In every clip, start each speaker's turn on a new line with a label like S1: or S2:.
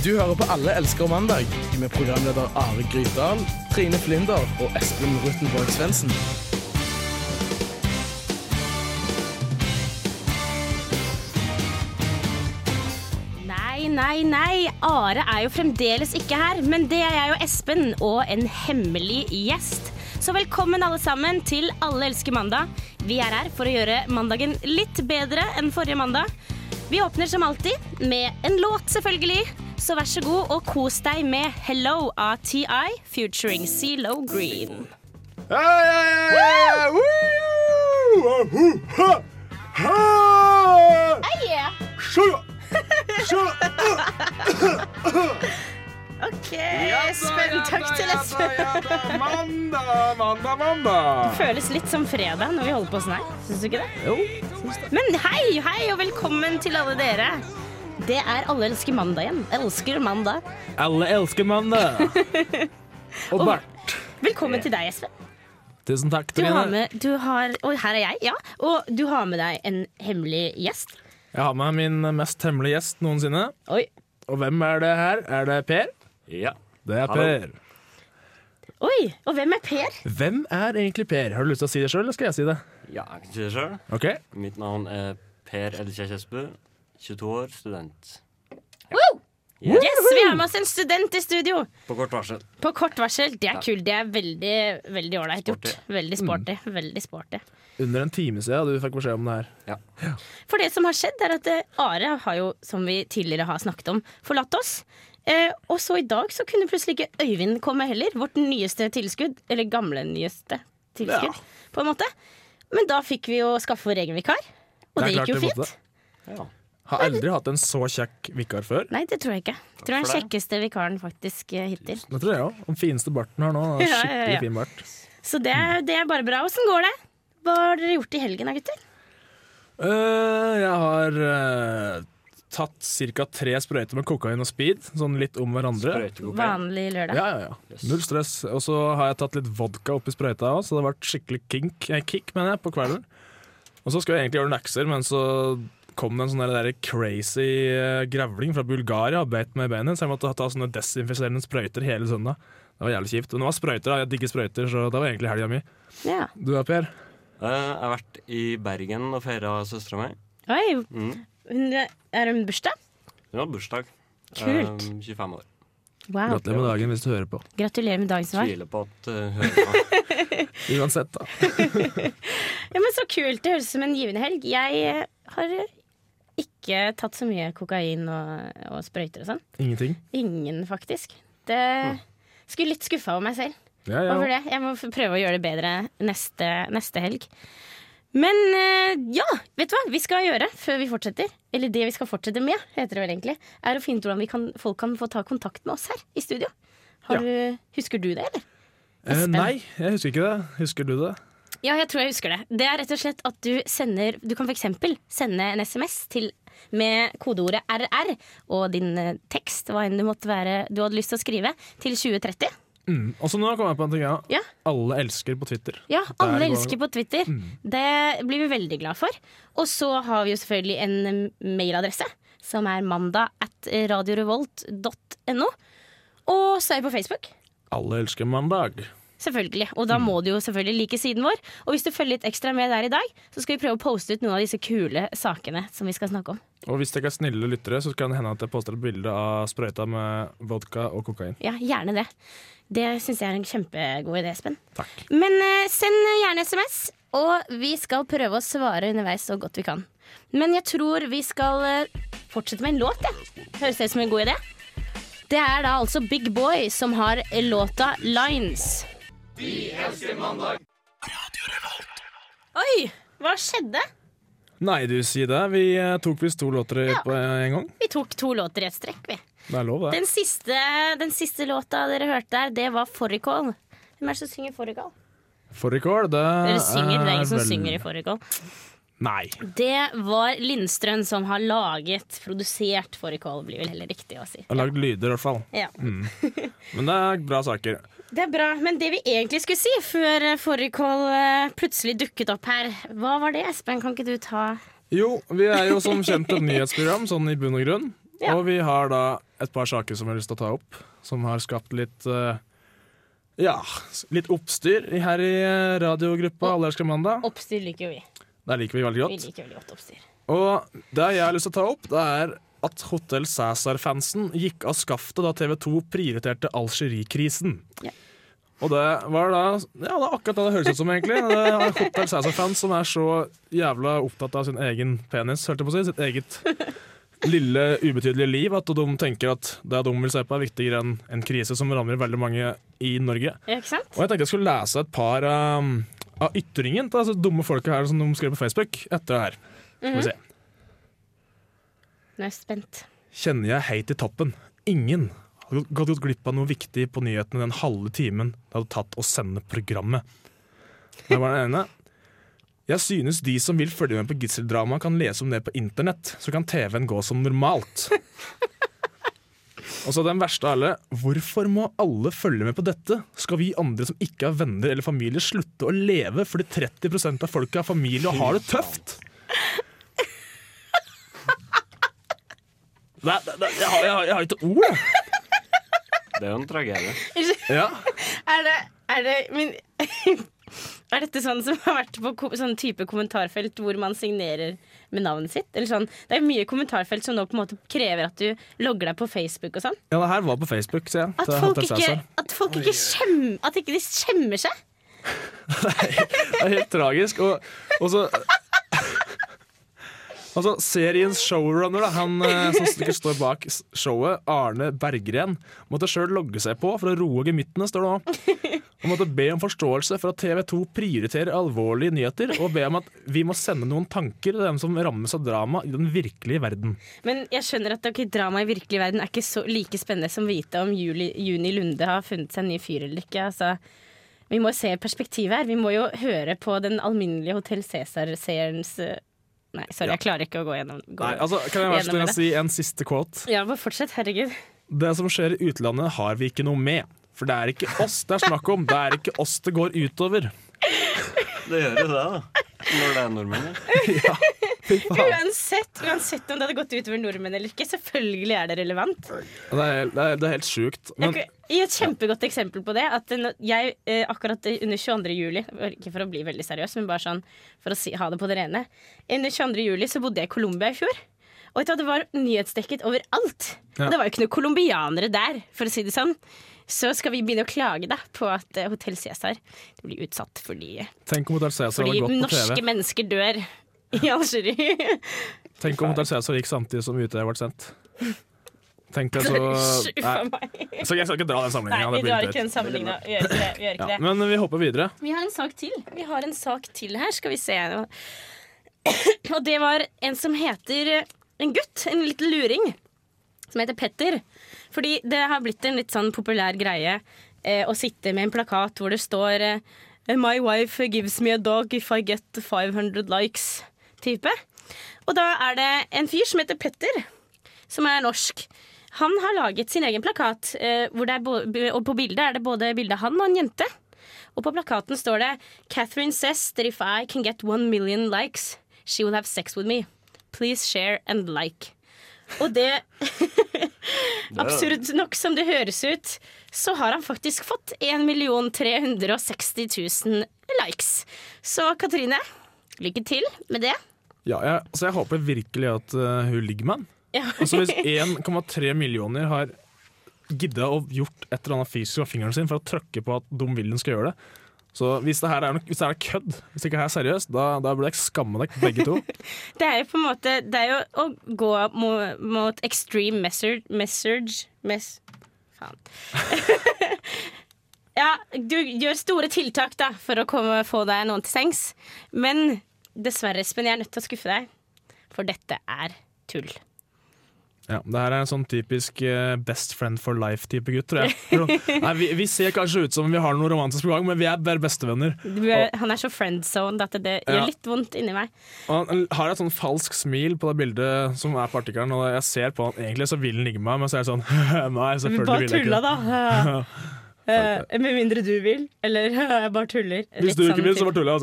S1: Du hører på Alle elsker mandag med programleder Are Grytdal, Trine Flinder og Espen Ruttenborg Svendsen.
S2: Nei, nei, nei. Are er jo fremdeles ikke her, men det er jeg og Espen og en hemmelig gjest. Så velkommen alle sammen til Alle elsker mandag. Vi er her for å gjøre mandagen litt bedre enn forrige mandag. Vi åpner som alltid med en låt, selvfølgelig. Så vær så god og kos deg med 'Hello' av TI featuring CeeLo Green. OK, Espen. Takk til Espen.
S1: Mandag, mandag, mandag.
S2: Føles litt som fredag når vi holder på sånn her. Syns du ikke det?
S1: Jo.
S2: Men hei, hei og velkommen til alle dere. Det er Alle elsker mandag igjen. Elsker mandag.
S1: Alle elsker mandag. Og Bart.
S2: Velkommen til deg, Espen.
S1: Tusen takk,
S2: Du har med, du har, og her er jeg, ja. Og du har med deg en hemmelig gjest.
S1: Jeg har med min mest hemmelige gjest noensinne.
S2: Oi.
S1: Og hvem er det her? Er det Per?
S3: Ja.
S1: Det er
S3: Hallo.
S1: Per.
S2: Oi, og hvem er Per?
S1: Hvem er egentlig Per? Har du lyst til å si det sjøl, eller skal jeg si det?
S3: ja, jeg kan si det sjøl.
S1: Okay.
S3: Mitt navn er Per Elkjær Kjesbø. 22 år, student.
S2: Yes, vi har med oss en student i studio.
S3: På kort varsel.
S2: På kort varsel. Det er
S3: Ja.
S2: kult. Det er veldig veldig ålreit gjort. Veldig sporty. Veldig sporty.
S1: Under en time siden du fikk beskjed om det her.
S3: Ja.
S2: For det som har skjedd, er at eh, Are har jo, som vi tidligere har snakket om, forlatt oss. Eh, og så i dag så kunne plutselig ikke Øyvind komme heller. Vårt nyeste tilskudd. Eller gamle nyeste tilskudd, ja. på en måte. Men da fikk vi jo skaffe vår egen vikar. Og
S1: Det er
S2: det, gikk jo fint.
S3: ja.
S1: Har aldri hatt en så kjekk vikar før.
S2: Nei, det tror jeg ikke. Jeg tror den kjekkeste vikaren faktisk eh, hittil.
S1: Det tror jeg òg. Den fineste barten har nå. Den
S2: Ja, ja,
S1: Skikkelig
S2: ja.
S1: fin bart.
S2: Så det, er- det er bare bra. Åssen går det? Hva har dere gjort i helgen da, gutter?
S1: Uh, jeg har uh, tatt ca. tre sprøyter med kokain og speed, sånn litt om hverandre.
S2: Vanlig lørdag.
S1: Ja, ja, ja. Null stress. Og så har jeg tatt litt vodka oppi sprøyta òg, så det har vært skikkelig kink, eh, kick mener jeg, på kvelden. Og så skal jeg egentlig gjøre lekser, men så kom det en sånn der crazy gravling grevling fra Bulgaria og beit meg i benet, så jeg måtte ta sånne desinfiserende sprøyter hele søndag. Det var jævlig kjipt. Men det var sprøyter, da. jeg digger sprøyter, så det var egentlig helga mi.
S2: Ja.
S1: Du da, Per?
S3: Eh, jeg har vært i Bergen og feira søstera mi.
S2: Oi,
S3: Mm.
S2: hun, er hun bursdag?
S3: Hun har bursdag.
S2: Kult.
S3: Eh, 25 år.
S2: Wow.
S1: Gratulerer med dagen hvis du hører på.
S2: Gratulerer med dagen som var.
S3: Tviler på at uh, hører på.
S1: Uansett, da.
S2: Ja, men Så kult. Det høres ut som en givende helg. Jeg eh, har eh, ikke tatt så mye kokain og, og sprøyter og sånn.
S1: Ingenting.
S2: Ingen, faktisk. Det skulle litt skuffa over meg selv.
S1: Ja, ja.
S2: Over det. Jeg må prøve å gjøre det bedre neste, neste helg. Men eh, ja, vet du hva vi skal gjøre før vi fortsetter? Eller det vi skal fortsette med, heter det vel egentlig. Er å finne ut hvordan vi kan, folk kan få ta kontakt med oss her i studio. Har du, husker du det, eller?
S1: Eh, nei, jeg husker ikke det. Husker du det?
S2: Ja, jeg tror jeg husker det. Det er rett og slett at du sender Du kan f.eks. sende en SMS til, med kodeordet RR og din eh, tekst, hva enn du måtte være du hadde lyst til å skrive, til 2030.
S1: Mm. Og så nå kommer jeg på en ting. Ja.
S2: Ja.
S1: Alle elsker på Twitter.
S2: Ja, alle
S1: går-
S2: elsker på Twitter. Det blir vi veldig glad for. Og så har vi jo selvfølgelig en mm, mailadresse, som er mandag at radiorevolt.no. Og så er vi på Facebook.
S1: Alle elsker mandag.
S2: Selvfølgelig. Og da må du jo selvfølgelig like siden vår. Og hvis du følger litt ekstra med der i dag, så skal vi prøve å poste ut noen av disse kule sakene som vi skal snakke om.
S1: Og hvis dere er snille lyttere, så kan det hende at jeg poster et bilde av sprøyta med vodka og kokain.
S2: Ja, gjerne det. Det syns jeg er en kjempegod idé, Espen.
S1: Takk.
S2: Men eh, send gjerne SMS, og vi skal prøve å svare underveis så godt vi kan. Men jeg tror vi skal eh, fortsette med en låt, jeg. Høres det ut som en god idé? Det er da altså Big Boy som har låta 'Lines'. Vi elsker mandag. Oi, hva skjedde?
S1: Nei, du sier det. Vi eh, tok visst to låter
S2: Ja.
S1: på en gang.
S2: Vi tok to låter i et strekk, vi.
S1: Det er lov, det.
S2: Den siste, den siste låta dere hørte der, det var 'Fårikål'. Hvem er det som synger 'Fårikål'?
S1: Fårikål, det
S2: Dere synger, det er ingen som
S1: vel-
S2: synger i 'Fårikål'.
S1: Nei.
S2: Det var Lindstrøm som har laget, produsert fårikål, blir vel heller riktig å si.
S1: Har lagd lyder, i hvert fall.
S2: Ja.
S1: Men det er bra saker.
S2: Det er bra, men det vi egentlig skulle si før eh, fårikål eh, plutselig dukket opp her, hva var det, Espen? Kan ikke du ta
S1: Jo, vi er jo som kjent et nyhetsprogram, sånn i bunn og grunn.
S2: Ja.
S1: Og vi har da et par saker som vi har lyst til å ta opp, som har skapt litt eh, ja, litt oppstyr her i radiogruppa Alle mandag.
S2: Oppstyr liker jo vi.
S1: Der liker vi veldig godt.
S2: Vi liker veldig godt oppstyr.
S1: Og det jeg har lyst til å ta opp, det er at Hotell Cæsar-fansen gikk av skaftet da TV 2 prioriterte Algerie-krisen.
S2: Ja.
S1: Og det var da Ja, det er akkurat det det høres ut som, egentlig. Det er Hotell Cæsar-fans som er så jævla opptatt av sin egen penis, holdt jeg på å si. Sitt eget lille, ubetydelige liv. At de tenker at det de vil se på, er viktigere enn en krise som rammer veldig mange i Norge.
S2: Ja, Ikke sant?
S1: Og jeg tenkte jeg skulle lese et par um, av ytringen til disse dumme folka her som de skrev på Facebook etter det her. Skal vi se.
S2: Nå er jeg spent.
S1: Kjenner jeg helt i toppen. Ingen hadde gått glipp av noe viktig på nyhetene den halve timen det hadde tatt å sende programmet. Det var den ene. Jeg synes de som vil følge med på gisseldrama kan lese om det på internett, så kan TV-en gå som normalt. Og så den verste av alle. Hvorfor må alle følge med på dette? Skal vi andre som ikke har venner eller familie slutte å leve fordi 30 av folket har familie og har det tøft? Nei, nei, jeg, har, jeg, har, jeg har ikke ord, jeg.
S3: Det er jo en tragedie.
S1: Ja.
S2: Er det, er det men, Er dette sånn som har vært på sånn type kommentarfelt hvor man signerer med navnet sitt? Eller sånn, det er mye kommentarfelt som nå på en måte krever at du logger deg på Facebook og sånn.
S1: ja, det her var på Facebook, sier jeg.
S2: At folk ikke,
S1: Cæsar.
S2: at folk ikke skjemmer, At ikke de skjemmer seg.
S1: Nei, Det er helt tragisk. Og, og så Altså, Seriens showrunner, da, han eh, som står bak showet, Arne Berggren, måtte sjøl logge seg på for å roe gemyttene, står det nå. Han måtte be om forståelse for at TV 2 prioriterer alvorlige nyheter, og be om at vi må sende noen tanker til dem som rammes av drama i den virkelige verden.
S2: Men jeg skjønner at okay, drama i virkelig verden er ikke så like spennende som å vite om Juli, Juni Lunde har funnet seg en ny fyr eller ikke. Altså, vi må se perspektivet her. Vi må jo høre på den alminnelige Hotell Cæsar-seerens eh, Nei, sorry,
S1: Ja.
S2: jeg klarer ikke å gå gjennom. Gå.
S1: Nei, altså, kan jeg være så si en siste quote?
S2: Ja, bare fortsett. Herregud.
S1: Det som skjer i utlandet, har vi ikke noe med. For det er ikke oss det er snakk om. Det er ikke oss det går utover.
S3: Det gjør jo det, da. Når det er nordmenn. ja.
S2: Uansett, uansett om det hadde gått utover nordmenn eller ikke, selvfølgelig er det relevant.
S1: Det er, det er, det er helt sjukt. Men
S2: gi et kjempegodt eksempel på det. At jeg eh, akkurat under 22. juli, ikke for å bli veldig seriøs, men bare sånn for å si, ha det på det rene Under 22. juli så bodde jeg i Colombia i fjor. Og det var nyhetsdekket overalt.
S1: Ja.
S2: Og det var jo ikke noen colombianere der, for å si det sånn. Så skal vi begynne å klage da på at eh, Hotell Cæsar blir utsatt fordi,
S1: tenk om Hotel Cæsar
S2: fordi
S1: hadde gått på
S2: norske mennesker dør i Algerie.
S1: Tenk om Hotel Cæsar gikk samtidig som Utøya ble sendt. Tenk deg så Nei, så Jeg skal ikke dra den sammenligninga.
S2: vi drar ikke den sammenligninga.
S1: Ja, men vi hopper videre.
S2: Vi har en sak til. Vi har en sak til her, skal vi se. Og det var en som heter En gutt, en liten luring, som heter Petter. Fordi det har blitt en litt sånn populær greie eh, å sitte med en plakat hvor det står eh, My wife gives me a dog if I get 500 likes. Type. Og da er det en fyr som heter Petter, som er norsk. Han har laget sin egen plakat, eh, og på bildet er det både bilde av han og en jente. Og på plakaten står det Catherine says that if I can get one million likes, she will have sex with me. Please share and like. Og det Absurd nok som det høres ut, så har han faktisk fått 1 360 000 likes. Så Katrine, lykke til med det.
S1: Ja, jeg, altså jeg håper virkelig at uh, hun ligger med han.
S2: Ja.
S1: Altså Hvis 1,3 millioner har gidda å gjort et eller annet fysisk av fingeren sin for å trykke på at de vil hun skal gjøre det Så hvis det her er, noe, hvis det er kødd, hvis det ikke er seriøst, da, da burde dere skamme dere begge to.
S2: Det er jo på en måte Det er jo å gå mot, mot extreme message Message mess, Faen. ja, du gjør store tiltak da for å komme, få deg noen til sengs. Men dessverre, Espen, jeg er nødt til å skuffe deg. For dette er tull.
S1: Ja, det her er en sånn typisk eh, best friend for life-type gutt, tror jeg. Nei, vi, vi ser kanskje ut som vi har noe romantisk på gang, men vi er bare bestevenner.
S2: Du er, han er så friendzoned at det
S1: Ja.
S2: gjør litt vondt inni meg.
S1: Og han har et sånn falsk smil på det bildet som er på artikkelen, og jeg ser på han egentlig så vil han ligge med meg, men så er det sånn Nei, selvfølgelig vil jeg ikke. Bare tulla,
S2: da. Eh, med mindre du vil. Eller jeg bare tuller.
S1: Hvis du ikke
S2: sånn
S1: vil, så bare tuller jeg,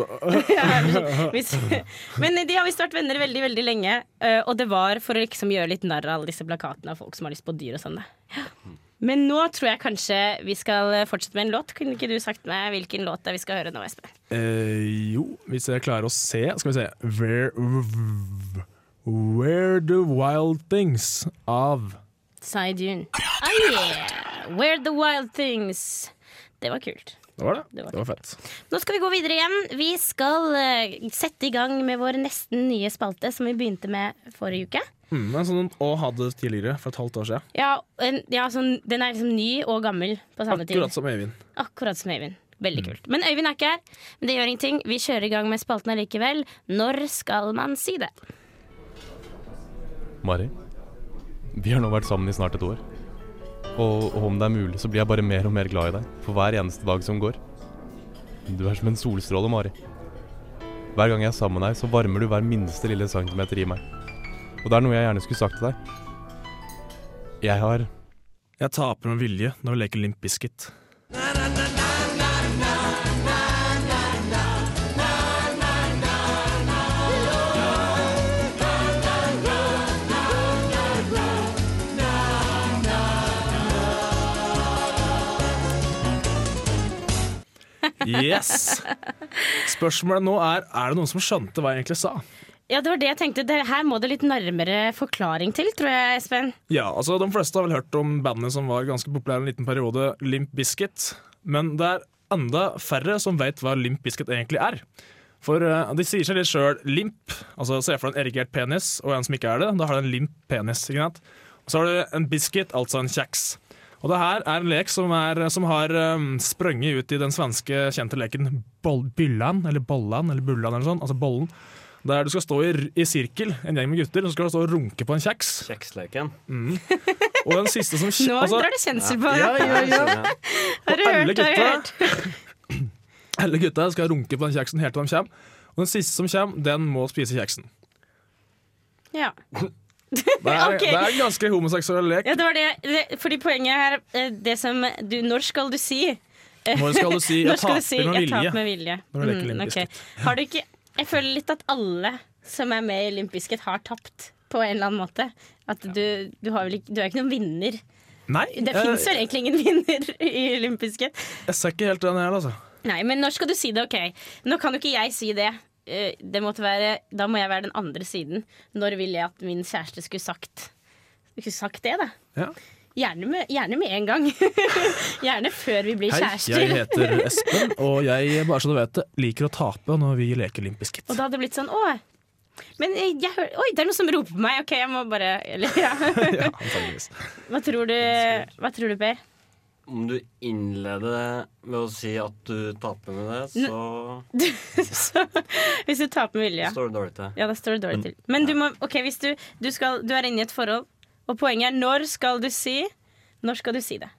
S1: altså.
S2: Men de har visst vært venner veldig veldig lenge, eh, og det var for å liksom gjøre litt narr av alle disse plakatene av folk som har lyst på dyr og sånn. Men nå tror jeg kanskje vi skal fortsette med en låt. Kunne ikke du sagt meg hvilken låt det vi skal høre nå, Espen?
S1: Eh, jo, hvis jeg klarer å se Skal vi se Where, Where the Wild Things av
S2: Saidun. Oh yeah! Where the wild things. Det var kult.
S1: Det var det.
S2: Det var
S1: Det var fett.
S2: Nå skal vi gå videre igjen. Vi skal uh, sette i gang med vår nesten nye spalte som vi begynte med forrige uke.
S1: Mm, men sånn Og hadde tidligere, for et halvt år siden.
S2: Ja, en, ja sånn, Den er liksom ny og gammel på samme tid.
S1: Akkurat som Øyvind.
S2: Akkurat som Øyvind. Veldig kult. Men Øyvind er ikke her. Men det gjør ingenting. Vi kjører i gang med spalten allikevel. Når skal man si det?
S4: Mari, vi har nå vært sammen i snart et år. Og, og om det er mulig, så blir jeg bare mer og mer glad i deg for hver eneste dag som går. Du er som en solstråle, Mari. Hver gang jeg er sammen med deg, så varmer du hver minste lille centimeter i meg. Og det er noe jeg gjerne skulle sagt til deg. Jeg har
S1: Jeg taper med vilje når vi leker Limp Bizkit. Yes! Spørsmålet nå er Er det noen som skjønte hva jeg egentlig sa.
S2: Ja, det var det jeg tenkte. Det, her må det litt nærmere forklaring til, tror jeg, Espen.
S1: Ja, altså De fleste har vel hørt om bandet som var ganske populært en liten periode, Limp Bizkit. Men det er enda færre som vet hva Limp Bizkit egentlig er. For eh, de sier seg litt sjøl limp. Altså Se for deg en erigert penis og en som ikke er det. Da har du en limp penis. ikke sant? Og så har du en biscuit, altså en kjeks. Og det her er en lek som, er, som har um, sprunget ut i den svenske kjente leken Byllan, eller Bollan, eller Bullan, eller sånn, altså bollen. Der du skal stå i, i sirkel, en gjeng med gutter, og så skal du stå og runke på en kjeks.
S3: Kjeksleken.
S1: Og den siste som
S2: Nå
S1: altså,
S2: drar du kjensel på
S1: Ja, ja, ja.
S2: Har du hørt? Har du hørt?
S1: Alle gutta skal runke på den kjeksen helt til de kommer. Og den siste som kommer, den må spise kjeksen.
S2: Ja.
S1: Det er,
S2: okay.
S1: det er en ganske homoseksuell lek.
S2: ja, det var det. det. Fordi poenget er det som du Når skal du si?
S1: Når skal du si 'jeg taper
S2: si,
S1: med vilje'?
S2: med vilje? Mm,
S1: okay.
S2: Har du ikke Jeg føler litt at alle som er med i Limp Bizkit, har tapt på en eller annen måte. At du, du, ikke, du er ikke noen vinner.
S1: Nei,
S2: Det
S1: jeg,
S2: fins vel egentlig ingen vinner i Limp Bizkit.
S1: jeg ser ikke helt den her, altså.
S2: Nei, men når skal du si det? Ok, nå kan jo ikke jeg si det. Eh, Det måtte være, da må jeg være den andre siden. Når vil jeg at min kjæreste skulle sagt Skulle sagt det, da?
S1: Ja.
S2: Gjerne med, gjerne med en gang. gjerne før vi blir
S1: Hei,
S2: kjærester.
S1: jeg heter Espen, og jeg bare så du vet det, liker å tape når vi leker Limp Bizkit.
S2: Og da hadde det blitt sånn Å, men jeg, jeg hører Oi, det er noen som roper på meg. OK, jeg må bare Eller, ja.
S1: Ja.
S2: Hva tror du, hva tror du Per?
S3: Om du innleder med å si at du taper med det, så
S2: Så, hvis du taper med vilje. ja.
S3: står det dårlig til.
S2: Ja, da står det dårlig til. Men du må OK, hvis du, du, skal, du er inne i et forhold, og poenget er når skal du si Når skal du si det?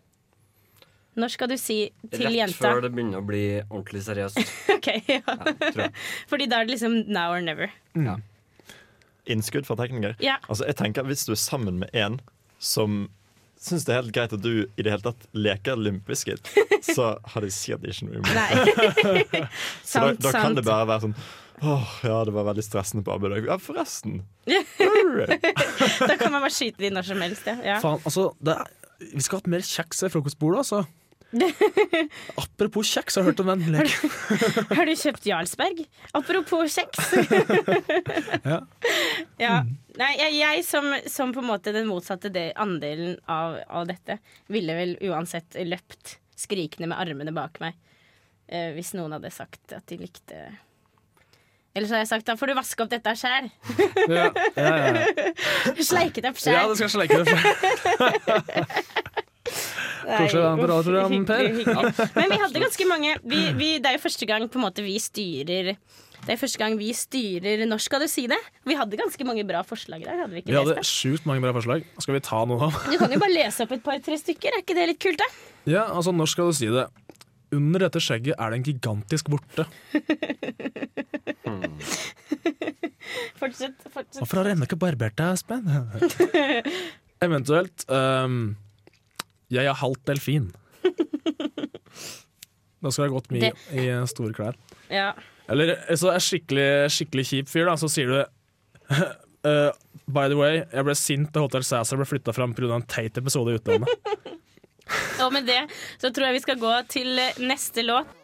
S2: Når skal du si til
S3: Rett
S2: jenta
S3: før det begynner å bli ordentlig seriøst.
S2: OK, ja.
S3: ja.
S2: Fordi da er det liksom now or never.
S5: Innskudd fra tekniker.
S2: Ja.
S5: Altså, jeg tenker at Hvis du er sammen med en som syns det er helt greit at du i det hele tatt leker Limp Bizkit, så har de sikkert ikke noe imot det. Så da,
S2: sant,
S5: da kan
S2: sant.
S5: det bare være sånn Åh, ja, det var veldig stressende på arbeid i dag. Ja, forresten.
S2: Da kan man bare skyte de når som helst. Ja. Ja.
S1: Faen, altså, det er, vi skal ha hatt mer kjeks ved frokostbordet, altså. Apropos kjeks, har du hørt om den leken?
S2: Har du kjøpt Jarlsberg? Apropos kjeks.
S1: Ja.
S2: ja. Nei, jeg, jeg som, som på en måte den motsatte del, andelen av, av dette, ville vel uansett løpt skrikende med armene bak meg eh, hvis noen hadde sagt at de likte Eller så har jeg sagt da får du vaske opp dette sjæl.
S1: Ja, ja, ja.
S2: Sleike det opp
S1: ja, du skal sleike det. Koselig å være med på radioprogram, Per.
S2: Men vi hadde ganske mange vi, vi, Det er jo første gang på en måte vi styrer Det er første gang vi styrer Når skal du si det? Vi hadde ganske mange bra forslag der. Hadde vi ikke
S1: Vi hadde sjukt mange bra forslag. Skal vi ta noen av dem?
S2: Du kan jo bare lese opp et par-tre stykker. Er ikke det litt kult, da?
S1: Ja, altså, når skal du si det? Under dette skjegget er det en gigantisk vorte.
S2: Fortsett. fortsett.
S1: Hvorfor har du ennå ikke barbert deg, Espen? Eventuelt ehm, Jeg er halvt delfin. Da skal jeg ha gått mye i eh, store klær.
S2: Ja.
S1: Eller så er skikkelig, skikkelig kjip fyr, da, så sier du uh, By the way, jeg ble sint da Hotel Cæsar ble flytta fram pga. en teit episode i utlandet.
S2: Og med det så tror jeg vi skal gå til eh, neste låt.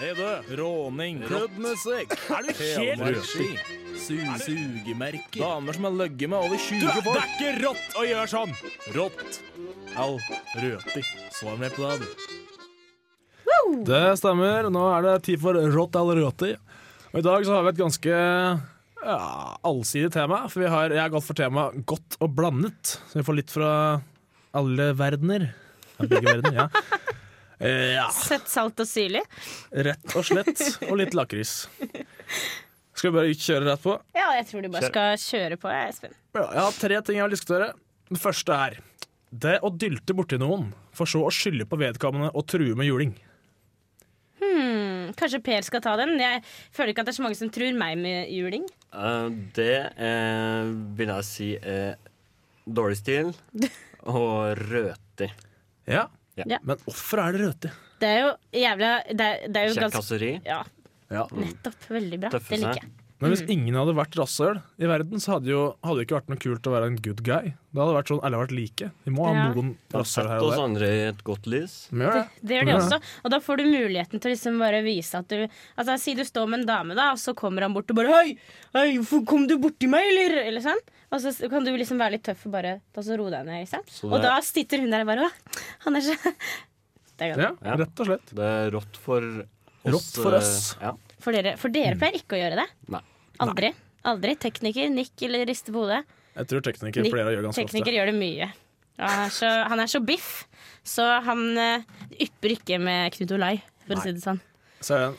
S1: Hei du, råning, rødmusikk er du helt røti? Sugemerker. Damer som har løgget med over 20 folk. Det er ikke rått å gjøre sånn! Rått. Au, røti. Svar med på det, du. Det stemmer. Nå er det tid for rått eller røti. Og i dag så har vi et ganske ja, allsidig tema. For vi har, jeg har gått for temaet godt og blandet. Så vi får litt fra alle verdener. Ja, begge verdener, ja. Eh, ja.
S2: Søtt, salt og syrlig.
S1: Rett og slett. Og litt lakris. Skal vi bare kjøre rett på?
S2: Ja, jeg tror du bare skal kjøre på, jeg, Espen.
S1: Ja, jeg har tre ting jeg vil diskutere. Den første er det å dylte borti noen, for så å skylde på vedkommende og true med juling.
S2: Hmm, kanskje Per skal ta den? Jeg føler ikke at det er så mange som tror meg med juling.
S3: Uh, det er, vil jeg si er dårlig stil og røtig.
S1: Ja,
S3: Ja.
S2: Ja.
S1: Men hvorfor er det røti?
S2: Det er jo jævla Det er, det er jo ganske
S3: Kjekkaseri.
S2: Ja,
S1: Ja.
S2: nettopp. Veldig bra.
S3: Tøffe
S2: Det liker jeg.
S1: Men
S2: Mm.
S1: hvis ingen hadde vært rasshøl i verden, så hadde, jo, hadde det ikke vært noe kult å være en good guy. Da hadde det vært sånn alle vært like. Vi må ha
S2: Ja.
S1: noen rasshøl her
S3: setter
S1: og
S3: oss
S1: der.
S3: andre i et godt lys.
S1: Vi gjør det.
S2: Det gjør de også. Og da får du muligheten til å liksom bare vise at du Altså Si du står med en dame, da, og så kommer han bort og bare Hei, hei hvorfor kom du borti meg, eller? Eller sånn. Og så kan du liksom være litt tøff og bare så ro deg ned, liksom.
S3: Så
S2: Og
S3: det-
S2: da sitter hun der og bare Å, han er så Det er godt.
S1: Ja,
S3: Ja.
S1: rett og slett.
S3: Det er rått for oss.
S1: Rått for
S3: eh,
S1: oss.
S3: Ja.
S2: For dere, for dere pleier ikke å gjøre det.
S3: Nei.
S2: Aldri. Aldri. Tekniker, nikk eller riste på hodet.
S1: Jeg tror tekniker
S2: Nikk-
S1: pleier å gjøre ganske
S2: Tekniker
S1: ofte.
S2: gjør det mye. Han er så, han er så biff, så han uh, ypper ikke med Knut Olai, for å si det sånn.
S1: Så er.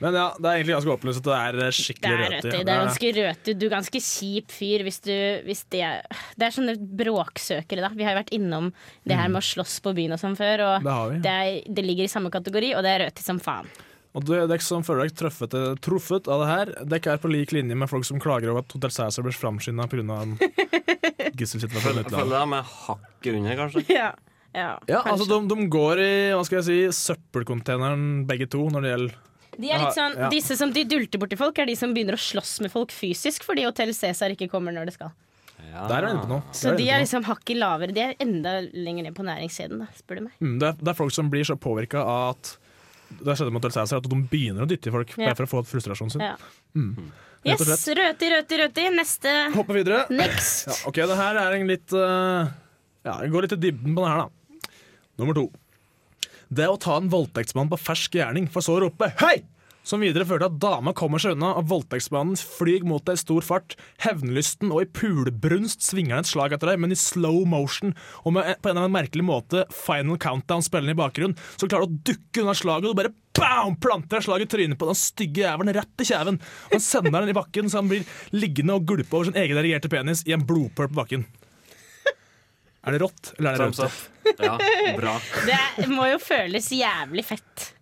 S1: Men ja, det er egentlig ganske åpenlyst at det er eh,
S2: Det
S1: skikkelig
S2: er
S1: røti.
S2: Det er ganske røti. Du er ganske kjip fyr hvis du hvis det, er- det er sånne bråksøkere, da. Vi har jo vært innom det her med å slåss på byen og sånn før, og
S1: Mm. Det har vi.
S2: det, er, det ligger i samme kategori, og det er røti som faen.
S1: Og det, dere som føler dere truffet, truffet av det her, dere er på lik linje med folk som klager over at Hotel Cæsar blir framskynda pga. en gisselsituasjon i
S3: Jeg føler
S1: utlandet.
S3: de er hakket under, kanskje.
S2: Ja, ja,
S1: Ja, altså de, de går i hva skal jeg si, søppelcontaineren begge to når det gjelder
S2: De er litt sånn,
S1: Ja.
S2: Disse som de dulter borti folk, er de som begynner å slåss med folk fysisk fordi Hotell Cæsar ikke kommer når det skal.
S3: Ja.
S1: Der er inne på noe.
S2: Så de er liksom hakket lavere. De er enda lenger ned på næringskjeden, da, spør du meg.
S1: Mm, det, er, det er folk som blir så påvirka av at det skjedde med Hotel Cæsar, at de begynner å dytte i folk
S2: Ja.
S1: bare for å få frustrasjonen sin.
S2: Ja.
S1: Mm.
S2: Yes, røti, røti, røti. Neste.
S1: Hoppe videre.
S2: Next.
S1: Ja, ok, det her er en litt uh, Ja, jeg går litt i dybden på det her, da. Nummer to. Det å ta en voldtektsmann på fersk gjerning, for så å rope 'hei!' Som videre fører til at dama kommer seg unna, og voldtektsmannen flyr mot deg i stor fart. Hevnlysten og i pulebrunst svinger han et slag etter deg, men i slow motion og med, på en eller annen merkelig måte Final Countdown spillende i bakgrunnen, så klarer du å dukke unna slaget, og du bare bam, planter et slag i trynet på den stygge jævelen rett i kjeven. Og han sender den i bakken, så han blir liggende og gulpe over sin egen erigerte penis i en blodpøl på bakken. Er det rått, eller er det
S3: rått?
S1: rødt?
S3: Ja, bra.
S2: Det må jo føles jævlig fett.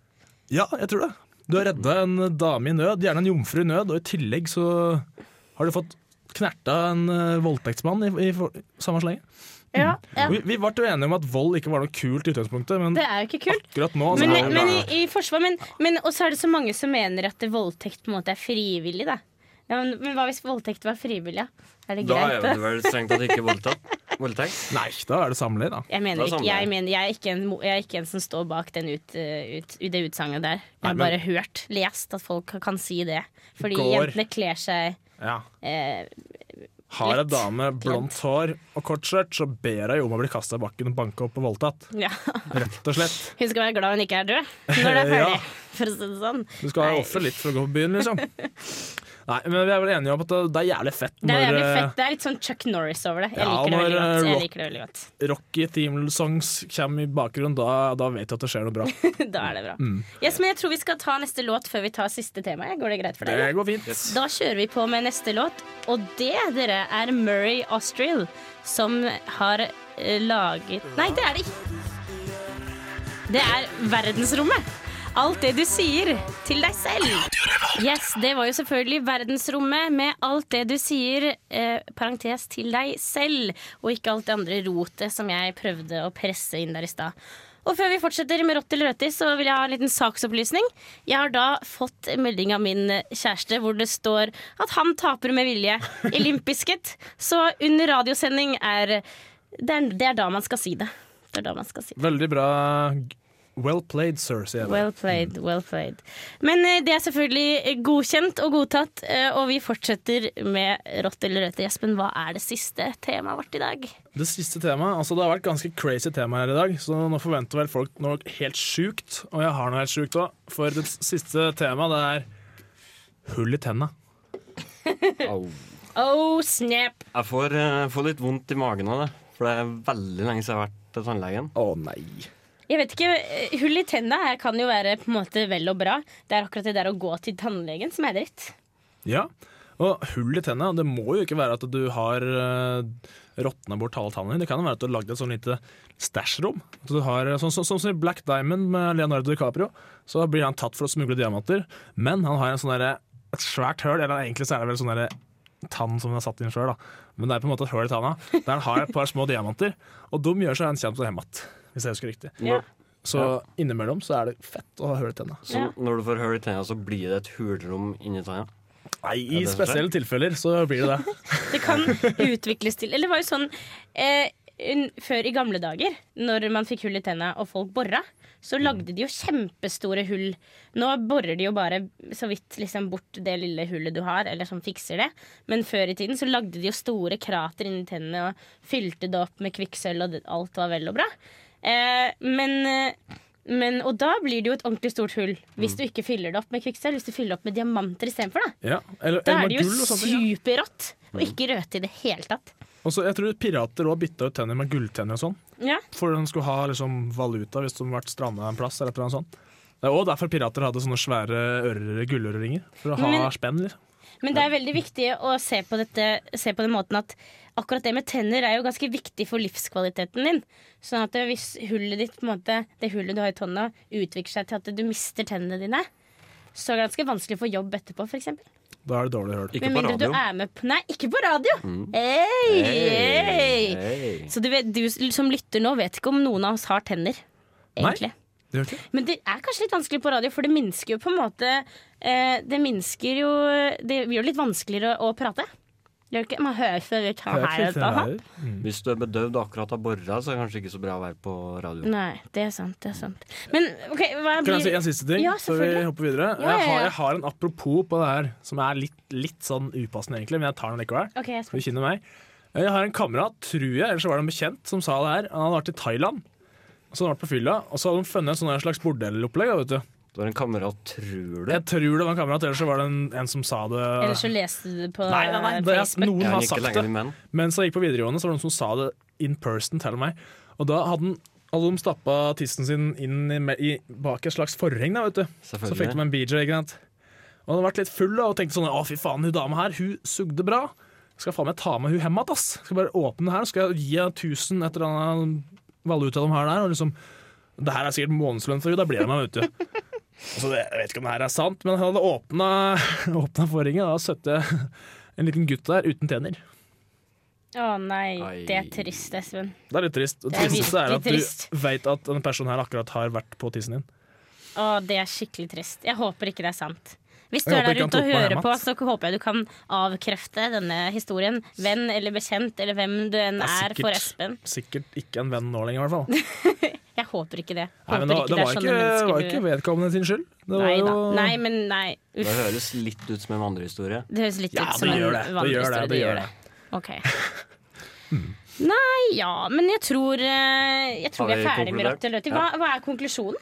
S1: Ja, jeg tror det. Du har redda en dame i nød, gjerne en jomfru i nød, og i tillegg så har du fått knerta en eh, voldtektsmann i, i, i samme slenge.
S2: Ja, ja.
S1: Vi, vi ble jo enige om at vold ikke var noe kult i utgangspunktet, men
S2: Det er jo ikke kult.
S1: akkurat nå altså,
S2: Men, men i, i forsvar Men, men også er det så mange som mener at voldtekt på en måte er frivillig, da. Ja, men, men hva hvis voldtekt var frivillig? Er det
S3: Da
S2: greit?
S3: er
S2: da?
S3: det vel strengt tatt ikke voldtatt. Voldtekt.
S1: Nei, da er det samleie, da.
S2: Jeg mener ikke, jeg, mener, jeg, er ikke en, jeg er ikke en som står bak den ut, eh, ut, det utsagnet der. Jeg har
S1: Nei, men-
S2: bare hørt, lest, at folk kan si det. Fordi
S1: Går.
S2: jentene kler seg
S1: Ja.
S2: eh,
S1: Har ei dame blondt hår og kort skjørt, så ber jeg om å bli kasta i bakken og banka opp og voldtatt.
S2: ja.
S1: Rett og slett.
S2: Hun skal være glad hun ikke er død når det er ferdig.
S1: Ja.
S2: For å si det sånn.
S1: Du skal
S2: Nei.
S1: ofre litt for å gå på byen, liksom. Nei, men vi er vel enige om at det det er jævlig fett
S2: Det er jævlig
S1: eh,
S2: fett. Det er litt sånn Chuck Norris over det. Jeg
S1: Ja,
S2: liker det
S1: når, eh,
S2: Jeg liker det veldig godt.
S1: Rocky theme songs kommer i bakgrunnen, da, da vet du at det skjer noe bra.
S2: Da er det bra.
S1: Mm.
S2: Yes, men jeg tror vi skal ta neste låt før vi tar siste tema. Går det greit for deg?
S1: Det går fint.
S2: Da kjører vi på med neste låt, og det, dere, er Murray Austrill som har eh, laget Nei, det er det ikke. Det er verdensrommet. Alt det du sier til deg selv. Yes, Det var jo selvfølgelig verdensrommet med alt det du sier, eh, parentes, til deg selv, og ikke alt det andre rotet som jeg prøvde å presse inn der i stad. Og før vi fortsetter med rått eller røtti, så vil jeg ha en liten saksopplysning. Jeg har da fått melding av min kjæreste hvor det står at han taper med vilje i Limp Bizkit. Så under radiosending er det, er det er da man skal si det. Det er da man skal si det.
S1: Veldig bra. Well played, sir, sier jeg.
S2: Well played, well played. Men eh, det er selvfølgelig godkjent og godtatt, eh, og vi fortsetter med rått eller rødt. Jespen, hva er det siste temaet vårt i dag?
S1: Det siste temaet, altså Det har vært ganske crazy tema her i dag, så nå forventer vel folk noe helt sjukt. Og jeg har noe helt sjukt òg, for det siste temaet det er hull i tenna.
S3: oh.
S2: Oh, snap!
S3: Jeg får, jeg får litt vondt i magen av det, for det er veldig lenge siden jeg har vært til tannlegen.
S1: Å nei.
S2: Jeg vet ikke, eh, Hull i tenna kan jo være på en måte vel og bra. Det er akkurat det der å gå til tannlegen som er dritt.
S1: Ja, og hull i tenna, det må jo ikke være at du har uh, råtna bort alle din. Det kan jo være at du har lagd et sånn lite stæsjrom. Du har, Sånn som så, så, i Black Diamond med Leonardo DiCaprio. Så blir han tatt for å smugle diamanter, men han har en sånn der, et svært høl. Eller egentlig så er det vel sånn derre tann som han har satt inn sjøl, men det er på en måte et høl i tanna der han har et par små diamanter. Og de gjør seg en kjent som hemmat, hvis jeg husker riktig.
S2: Ja.
S1: Så innimellom så er det fett å ha hull i tenna.
S3: Så
S2: Ja.
S3: når du får hull i tenna, så blir det et hulrom inni tanna?
S1: Nei,
S3: Ja,
S1: I
S3: det
S1: spesielle tilfeller så blir det det.
S2: Det kan utvikles til Eller det var jo sånn eh, Før i gamle dager, når man fikk hull i tenna og folk bora, så lagde de jo kjempestore hull. Nå borer de jo bare så vidt liksom bort det lille hullet du har, eller som fikser det. Men før i tiden så lagde de jo store krater inni tennene og fylte det opp med kvikksølv, og alt var vel og bra. Eh, men, eh, men Og da blir det jo et ordentlig stort hull hvis du ikke fyller det opp med kvikksølv. Hvis du fyller det opp med diamanter istedenfor, da.
S1: Ja, eller,
S2: Da er det jo
S1: og.
S2: Superrått. Og ikke rødt i det hele tatt.
S1: Og så jeg tror pirater òg bytta ut tenner med gulltenner og sånn.
S2: Ja.
S1: For de skulle ha liksom, valuta hvis de ble stranda en plass. eller et eller annet sånt. Det er òg derfor pirater hadde sånne svære Gullørerringer gulløreringer. For å ha
S2: Men-
S1: spenn. Liksom.
S2: Men det er veldig viktig å se på, dette, se på den måten at akkurat det med tenner er jo ganske viktig for livskvaliteten din. Sånn at hvis hullet ditt, på en måte, det hullet du har i tonna, utvikler seg til at du mister tennene dine, så er det ganske vanskelig å få jobb etterpå, f.eks.
S1: Da er det dårlig hørt.
S3: Ikke på
S2: mindre du
S3: radio.
S2: er med på Nei, ikke på radio! Hei, hei.
S3: Hei.
S2: Så du, vet, du som lytter nå, vet ikke om noen av oss har tenner. Egentlig.
S1: Det?
S2: Men det er kanskje litt vanskelig på radio, for det minsker jo på en måte eh, Det minsker jo Det gjør det litt vanskeligere å, å prate. Gjør ikke, man hører så litt her, her, og sånn.
S3: Hvis du er bedøvd akkurat av borra, så er det kanskje ikke så bra å være på radio.
S2: Nei, det er sant. det er sant Men OK, hva
S1: Kan jeg si en siste ting
S2: Ja,
S1: før vi hopper videre?
S2: Ja, ja,
S1: Jeg, har, jeg har en apropos på det her som er litt, litt sånn upassende, egentlig, men jeg tar den likevel.
S2: Okay, jeg
S1: du meg. Jeg har en kamerat, tror jeg, eller så var det en bekjent, som sa det her. Han hadde vært i Thailand. Så hadde han vært på fylla, og så hadde de funnet en sånn slags bordellopplegg. vet du.
S3: Det var en kamerat, tror du?
S1: Jeg tror det var en kamerat, ellers så var det en, en som sa det.
S2: Eller så leste du det på
S1: Nei, nei, nei, det
S2: Facebook.
S1: noen har sagt det. Mens jeg gikk på videregående, så var det noen som sa det in person til meg. Og da hadde, den, hadde de stappa tissen sin inn i, i, bak et slags forheng, da, vet du. Så fikk de en BJ, ikke sant. Og han hadde vært litt full da, og tenkte sånn Å, fy faen, hun dama her, hun sugde bra. Skal faen meg ta med hun hjem igjen, ass. Skal bare åpne her, skal jeg gi henne 1000 et eller annet valuta de har der. Og liksom Det her er sikkert månedslønn for henne, da blir jeg meg, vet du. Altså, det, jeg vet ikke om det her er sant, men han hadde åpna, åpna forhenget, og satte en liten gutt der uten tenner.
S2: Å nei,
S3: Ai.
S2: det er trist, Espen.
S1: Det er litt trist. Og
S2: Det er
S1: tristeste er at du veit at denne personen her akkurat har vært på tissen din.
S2: Å, det er skikkelig trist. Jeg håper ikke det er sant. Hvis du er der ute og hører på, så håper jeg du kan avkrefte denne historien. Venn eller bekjent eller hvem du enn
S1: er,
S2: er sikkert, for
S1: sikkert.
S2: Espen.
S1: Sikkert ikke en venn nå lenger, i hvert fall.
S2: Jeg håper ikke det.
S1: Nei,
S2: Håper
S1: men det,
S2: ikke
S1: det var det
S2: ikke,
S1: var ikke vedkommende sin skyld. Det var
S2: Nei
S1: jo
S2: Nei, men nei.
S3: Det høres litt ut som en vandrehistorie.
S2: Det høres litt
S1: Ja,
S2: ut som en
S1: vandrehistorie. det. Det gjør det, det gjør det.
S2: Ok. Nei, ja, men jeg tror eh, Jeg tror vi er ferdig med rått eller. Hva, hva er konklusjonen?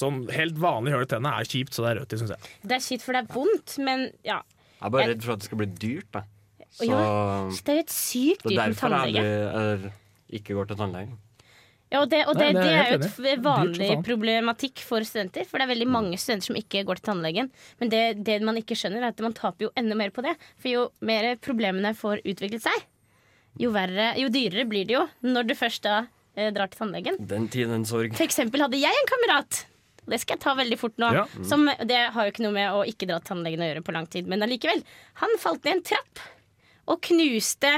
S1: Sånn helt vanlig hull i tennene er kjipt, så det er rødt i, syns jeg.
S2: Det er kjipt, for det er vondt, men ja.
S3: Jeg er bare redd for at det skal bli dyrt. Da. Så
S2: Ja, Det er jo et sykt
S3: det
S2: dyrt
S3: tannlege
S2: med
S3: derfor jeg
S2: tannlege.
S3: er, ikke går til tannlegen.
S2: Ja, og det, og det,
S1: Nei, det
S2: det
S1: er
S2: er jo et vanlig problematikk for studenter. For det er veldig mange studenter som ikke går til tannlegen. Men det, det man ikke skjønner, er at man taper jo enda mer på det. For jo mer problemene får utviklet seg, jo, verre, jo dyrere blir det jo når du først da drar til tannlegen.
S3: Den tiden sorg.
S2: For eksempel hadde jeg en kamerat. Det skal jeg ta veldig fort nå.
S1: Ja.
S2: Som, det har jo ikke noe med å ikke dra til tannlegen å gjøre på lang tid, men allikevel. Han falt ned en trapp og knuste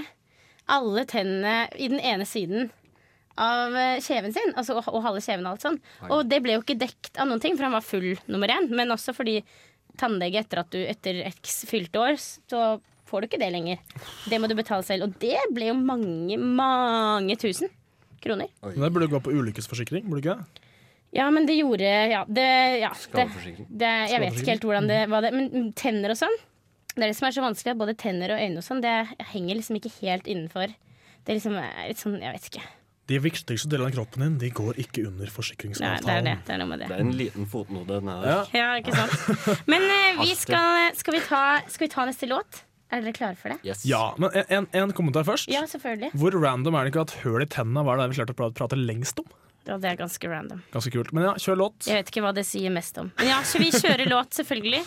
S2: alle tennene i den ene siden av eh, kjeven sin, altså å, å holde kjeven og alt sånn. Og det ble jo ikke dekt av noen ting, for han var full nummer én. Men også fordi tannlege etter at du etter x fylte år, så får du ikke det lenger. Det må du betale selv. Og det ble jo mange, mange tusen kroner.
S1: Men Det burde gå på ulykkesforsikring, burde ikke det?
S2: Ja, men det gjorde Ja, det, ja, det, det Jeg vet ikke helt hvordan det var det. Men mm, tenner og sånn, det er det som er så vanskelig. At både tenner og øyne og sånn, det henger liksom ikke helt innenfor. Det er liksom er litt sånn, jeg vet ikke.
S1: De viktigste delene av kroppen din De går ikke under
S2: Nei, det er
S1: forsikringsavtalen.
S2: det. Det er noe med det.
S3: Det er en liten fotnode.
S1: Ja.
S2: Ja, ikke sant. Men eh, vi skal, skal, vi ta, skal vi ta neste låt? Er dere klare for det?
S3: Yes.
S1: ja, men en, en, en kommentar først.
S2: Ja, selvfølgelig.
S1: Hvor random er det ikke at høl i tennene var det vi klarte å prate, lengst om?
S2: Ja, det er ganske random.
S1: Ganske kult. Men ja, kjør låt.
S2: Jeg vet ikke hva det sier mest om. Men ja, så vi kjører låt, selvfølgelig.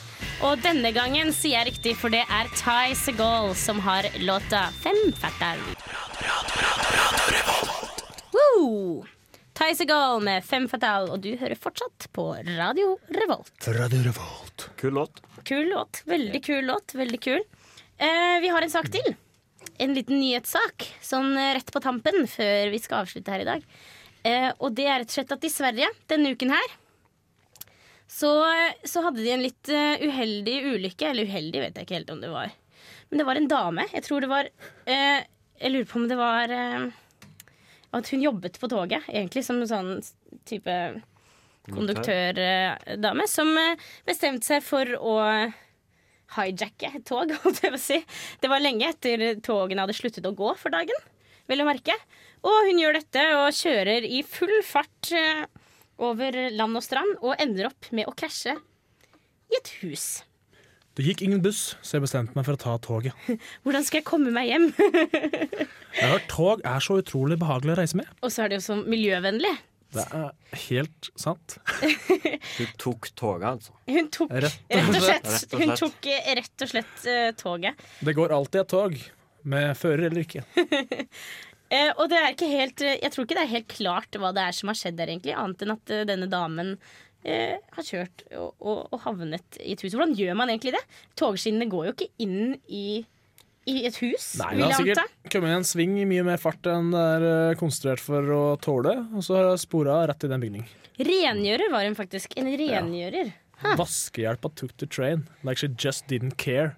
S2: Og denne gangen sier jeg riktig, for det er Ty Segal som har låta Fem fatal. Woo! Ty Segal med Fem fatal, og du hører fortsatt på Radio Revolt.
S1: Radio Revolt.
S3: Kul låt.
S2: Kul låt. Veldig kul låt. Veldig kul. Eh, vi har en sak til. En liten nyhetssak sånn eh, rett på tampen før vi skal avslutte her i dag. Eh, og det er rett og slett at i Sverige denne uken her så, så hadde de en litt eh, uheldig ulykke. Eller uheldig, vet jeg ikke helt om det var. Men det var en dame. Jeg tror det var eh, Jeg lurer på om det var eh, At hun jobbet på toget, egentlig, som en sånn type konduktørdame. Som eh, bestemte seg for å hijacke et tog, holdt jeg på å si. Det var lenge etter togene hadde sluttet å gå for dagen, vil å merke. Og hun gjør dette og kjører i full fart eh, over land og strand og ender opp med å krasje i et hus.
S1: Det gikk ingen buss, så jeg bestemte meg for å ta toget.
S2: Hvordan skal jeg komme meg hjem?
S1: Jeg har hørt tog er så utrolig behagelig å reise med.
S2: og så er det jo så miljøvennlig.
S1: Det er helt sant.
S3: hun tok toget, altså.
S2: Hun tok
S1: Rett
S2: og slett,
S3: Rett og
S2: hun tok eh, rett og slett uh, toget.
S1: Det går alltid et tog, med fører eller ikke.
S2: uh, og det er ikke helt Jeg tror ikke det er helt klart hva det er som har skjedd der, egentlig. Annet enn at denne damen uh, har kjørt og, og, og havnet i et hus. Hvordan gjør man egentlig det? Togskinnene går jo ikke inn i, i et hus,
S1: Nei,
S2: vil jeg anta.
S1: sikkert kommet i en sving i mye mer fart enn det er eh, konstruert for å tåle, og så har jeg spora rett i den bygningen.
S2: Rengjører var hun faktisk. En rengjører.
S1: Vaskehjelpa took the train, like she just didn't care.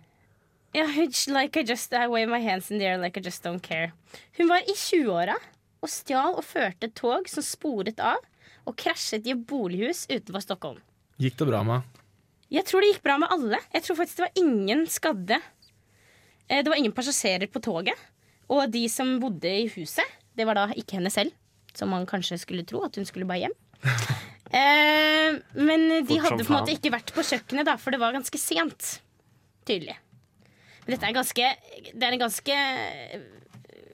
S2: Ja, it's like I just I wave my hands in the air like I just don't care. Hun var i 20-åra og stjal og førte et tog som sporet av og krasjet i et bolighus utenfor Stockholm.
S1: Gikk det bra med henne?
S2: Jeg tror det gikk bra med alle. Jeg tror faktisk det var ingen skadde. Eh, Det var ingen passasjerer på toget. Og de som bodde i huset, det var da ikke henne selv, som man kanskje skulle tro, at hun skulle bare hjem. Eh, men de hadde på en måte ikke vært på kjøkkenet, da, for det var ganske sent. Tydelig. Men dette er ganske Det er en ganske eh,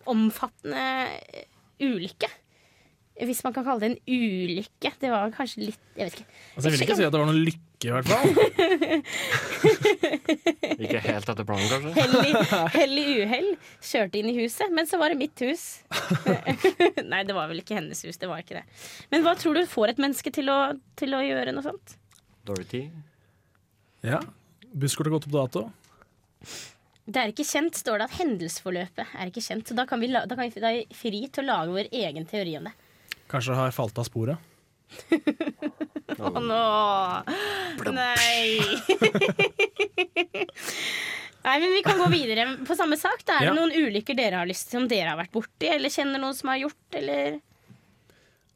S2: omfattende ulykke. Hvis man kan kalle det en ulykke. Det var kanskje litt Jeg vet ikke.
S1: Altså, jeg vil ikke si at det var noen lykke, i hvert fall.
S3: Ikke helt etter planen, kanskje.
S2: Hell i, hell i uhell. Kjørte inn i huset, men så var det mitt hus. Nei, det var vel ikke hennes hus. det var ikke det Men hva tror du får et menneske til å, til å gjøre noe sånt?
S3: Dorothy.
S1: Ja. Busskortet har gått opp dato.
S2: Det er ikke kjent, står det at hendelsesforløpet er ikke kjent. Så da kan vi, da kan vi da er fri til å lage vår egen teori om det.
S1: Kanskje har falt av sporet.
S2: Å nå! Nei! Nei, men Vi kan gå videre på samme sak. Da er det
S1: Ja.
S2: noen ulykker dere har lyst til som dere har vært borti, eller kjenner noen som har gjort, eller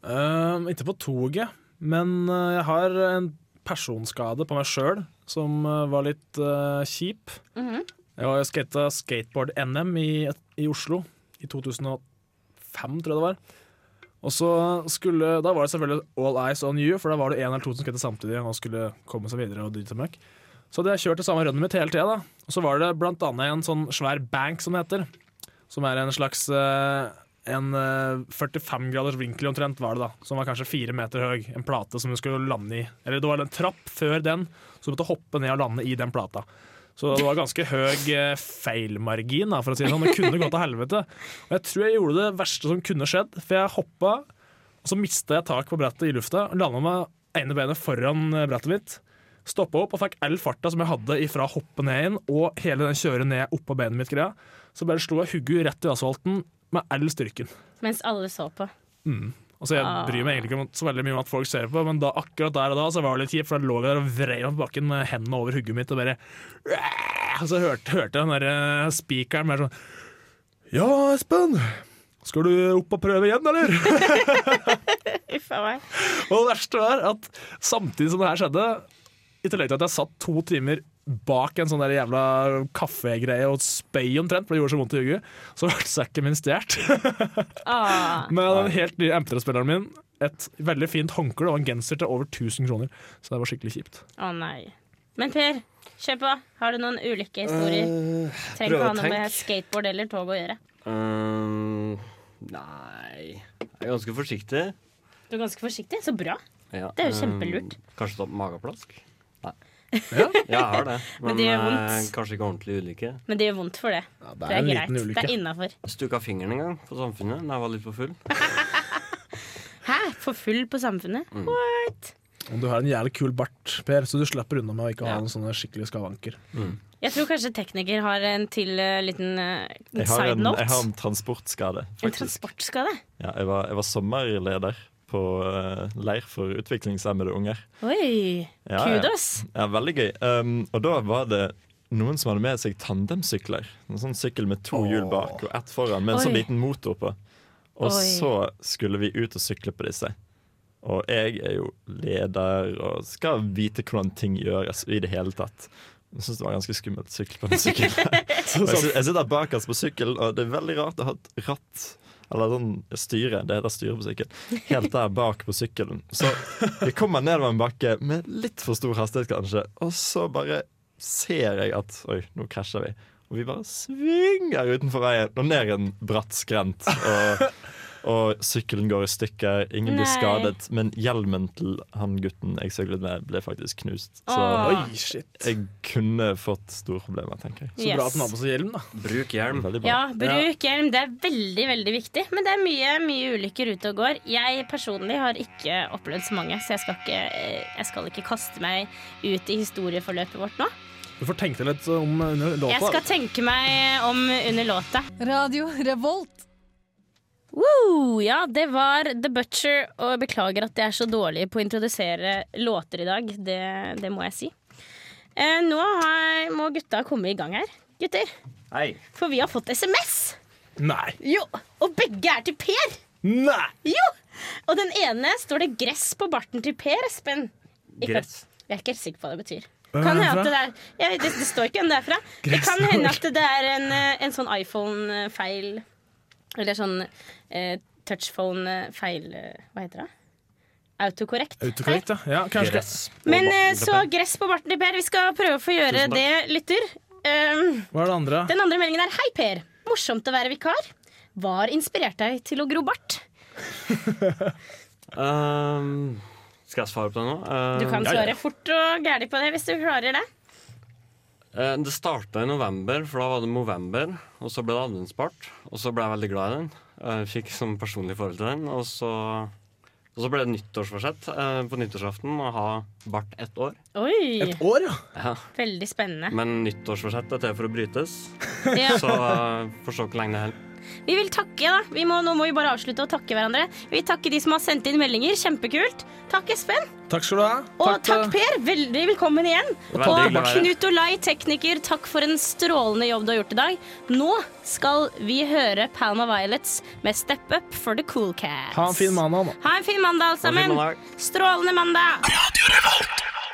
S1: Uh, ikke på toget, men uh, jeg har en personskade på meg sjøl som uh, var litt uh, kjip.
S2: Mhm.
S1: Jeg har skata skateboard-NM i, i Oslo i 2005, tror jeg det var. Og så skulle, Da var det selvfølgelig all eyes on you, for da var det én eller to som skulle samtidig og skulle komme seg videre. og drit og møkk. Så hadde jeg kjørt det samme runnet mitt hele tida. Og så var det blant annet en sånn svær bank, som det heter. Som er en slags eh, en eh, 45 graders vinkel omtrent var det da, som var kanskje fire meter høy. En plate som du skulle lande i. Eller det var en trapp før den, så du måtte hoppe ned og lande i den plata. Så det var ganske høy eh, feilmargin, for å si det sånn. Det kunne gått til helvete. Og jeg tror jeg gjorde det verste som kunne skjedd, for jeg hoppa, og så mista jeg tak på brettet i lufta, landa med ene benet foran eh, brettet mitt. Stoppa opp og fikk all farta som jeg hadde ifra hoppet ned inn, og hele den kjøre ned oppå beinet mitt. greia. Så bare slo jeg hugget rett i asfalten med all styrken.
S2: mens alle så på?
S1: Altså, jeg
S2: Ah.
S1: bryr meg egentlig ikke så veldig mye om at folk ser på, men da, akkurat der og da så var det litt kjipt, for da lå jeg der og vrei meg på bakken med hendene over hugget mitt og bare Og så hørte, hørte jeg den der spikeren mer sånn Ja, Espen! Skal du opp og prøve igjen, eller?
S2: Uff a meg.
S1: Og det verste var at samtidig som det her skjedde, i tillegg til at jeg satt to timer bak en sånn der jævla kaffegreie og spøy omtrent, for det gjorde så vondt i hugget, så ble sekken min stjålet.
S2: Ah.
S1: Med den helt nye MP3-spilleren min, et veldig fint håndkle og en genser til over 1000 kroner. Så det var skikkelig kjipt.
S2: Å nei. Men Per, kjør på. Har du noen ulykkehistorier?
S3: Uh,
S2: Trenger ikke ha noe med skateboard eller tog å gjøre.
S3: Uh, nei Jeg er ganske forsiktig.
S2: Du er ganske forsiktig. Så bra.
S3: Ja.
S2: Det er jo
S3: um,
S2: kjempelurt.
S3: Kanskje ta mageplask?
S1: Ja.
S3: Jeg har det, men,
S2: Men det gjør vondt.
S3: eh, kanskje ikke ordentlig ulykke.
S2: Men det gjør vondt for det.
S1: Ja,
S2: Det er,
S1: en
S2: greit.
S1: liten
S2: Det er innafor.
S3: Stukka fingeren en gang på Samfunnet da jeg var litt for full.
S2: Hæ? For full på Samfunnet?
S3: Mm.
S2: What?
S1: Og du har en jævlig kul bart, Per, så du slipper unna med å ikke ha
S3: Ja.
S1: noen sånne skikkelige skavanker.
S2: Jeg tror kanskje tekniker har en til uh, liten
S5: Jeg har
S2: side
S5: en,
S2: note.
S5: jeg har en transportskade,
S2: En transportskade.
S5: Ja, jeg, var, jeg var sommerleder på eh, leir for utviklingshemmede unger.
S2: Oi.
S5: Ja, ja.
S2: Kudos.
S5: Ja, veldig gøy. Um, og da var det noen som hadde med seg tandemsykler. En sånn sykkel med to hjul bak og ett foran, med en sånn liten motor på. Og
S2: Oi.
S5: så skulle vi ut og sykle på disse. Og jeg er jo leder og skal vite hvordan ting gjøres i det hele tatt. Jeg syns det var ganske skummelt å sykle på en sykkel. Jeg sitter bakerst på sykkelen, og det er veldig rart å ha et ratt eller sånn styre, det heter styre på sykkel, helt der bak på sykkelen. Så vi kommer nedover en bakke med litt for stor hastighet, kanskje, og så bare ser jeg at oi, nå krasjer vi. Og vi bare svinger utenfor veien og ned en bratt skrent. Og, og sykkelen går i stykker, ingen blir
S2: Nei.
S5: skadet, men hjelmen til han gutten jeg syklet med, ble faktisk knust. Så
S2: Åh.
S1: Oi, shit.
S5: jeg kunne fått store problemer, tenker jeg.
S1: Så bra at han har på seg hjelm, da.
S3: Bruk hjelm.
S5: Veldig bra.
S2: Ja, bruk hjelm. Det er veldig veldig viktig. Men det er mye mye ulykker ute og går. Jeg personlig har ikke opplevd så mange, så jeg skal ikke, eh, jeg skal ikke kaste meg ut i historieforløpet vårt nå.
S1: Du får tenke deg litt om under låta.
S2: Jeg skal tenke meg om under låta.
S6: Radio Revolt.
S2: Woo! Ja, det var The Butcher, og jeg beklager at jeg er så dårlig på å introdusere låter i dag. Det, det må jeg si. Eh, nå har, må gutta komme i gang her. Gutter,
S3: Hei.
S2: for vi har fått SMS.
S1: Nei!
S2: Jo, Og begge er til Per.
S1: Nei!
S2: Jo! Og den ene står det gress på barten til Per, Espen. Ikke-
S3: Gress.
S2: Jeg er ikke helt sikker på hva det betyr. Kan hende at det, er, ja, det, det står ikke hvem det er fra. Det kan hende at det er en, en sånn iPhone-feil Eller sånn eh, touchphone-feil Hva heter det? Autokorrekt.
S1: Autokorrekt, ja. ja kanskje.
S3: Gress.
S2: Men eh, så gress på barten til Per. Vi skal prøve å få gjøre det, lytter. Um,
S1: Hva er det andre?
S2: den andre meldingen er Hei, Per. Morsomt å være vikar. Hva har inspirert deg til å gro bart?
S3: Um, skal jeg svare på det nå? Uh,
S2: Du kan
S1: ja, ja.
S2: svare fort og gæli på det hvis du klarer det.
S3: Eh, Det starta i november, for da var det Movember. Og så ble det adventsbart. Og så ble jeg veldig glad i den. Jeg fikk sånn personlig forhold til den. Og så, og så ble det nyttårsforsett eh, på nyttårsaften å ha bart ett år.
S2: Oi,
S1: Et år, ja.
S3: Ja.
S2: veldig spennende.
S3: Men nyttårsforsett er til for å brytes,
S2: Ja.
S3: så får forstår ikke lenge det holder.
S2: Vi vil takke, da. Vi må, nå må vi bare avslutte å takke hverandre. Vi vil takke de som har sendt inn meldinger. Kjempekult. Takk, Espen.
S1: Takk skal du ha.
S2: Og takk,
S1: takk
S2: Per. Veldig velkommen igjen.
S3: Veldig
S2: Og. Knut Olai, tekniker, takk for en strålende jobb du har gjort i dag. Nå skal vi høre Palma Violets med Step Up for the Cool Cats.
S1: Ha en fin mandag nå.
S2: Ha en fin mandag, alle sammen.
S3: Strålende mandag.
S2: Strålende mandag.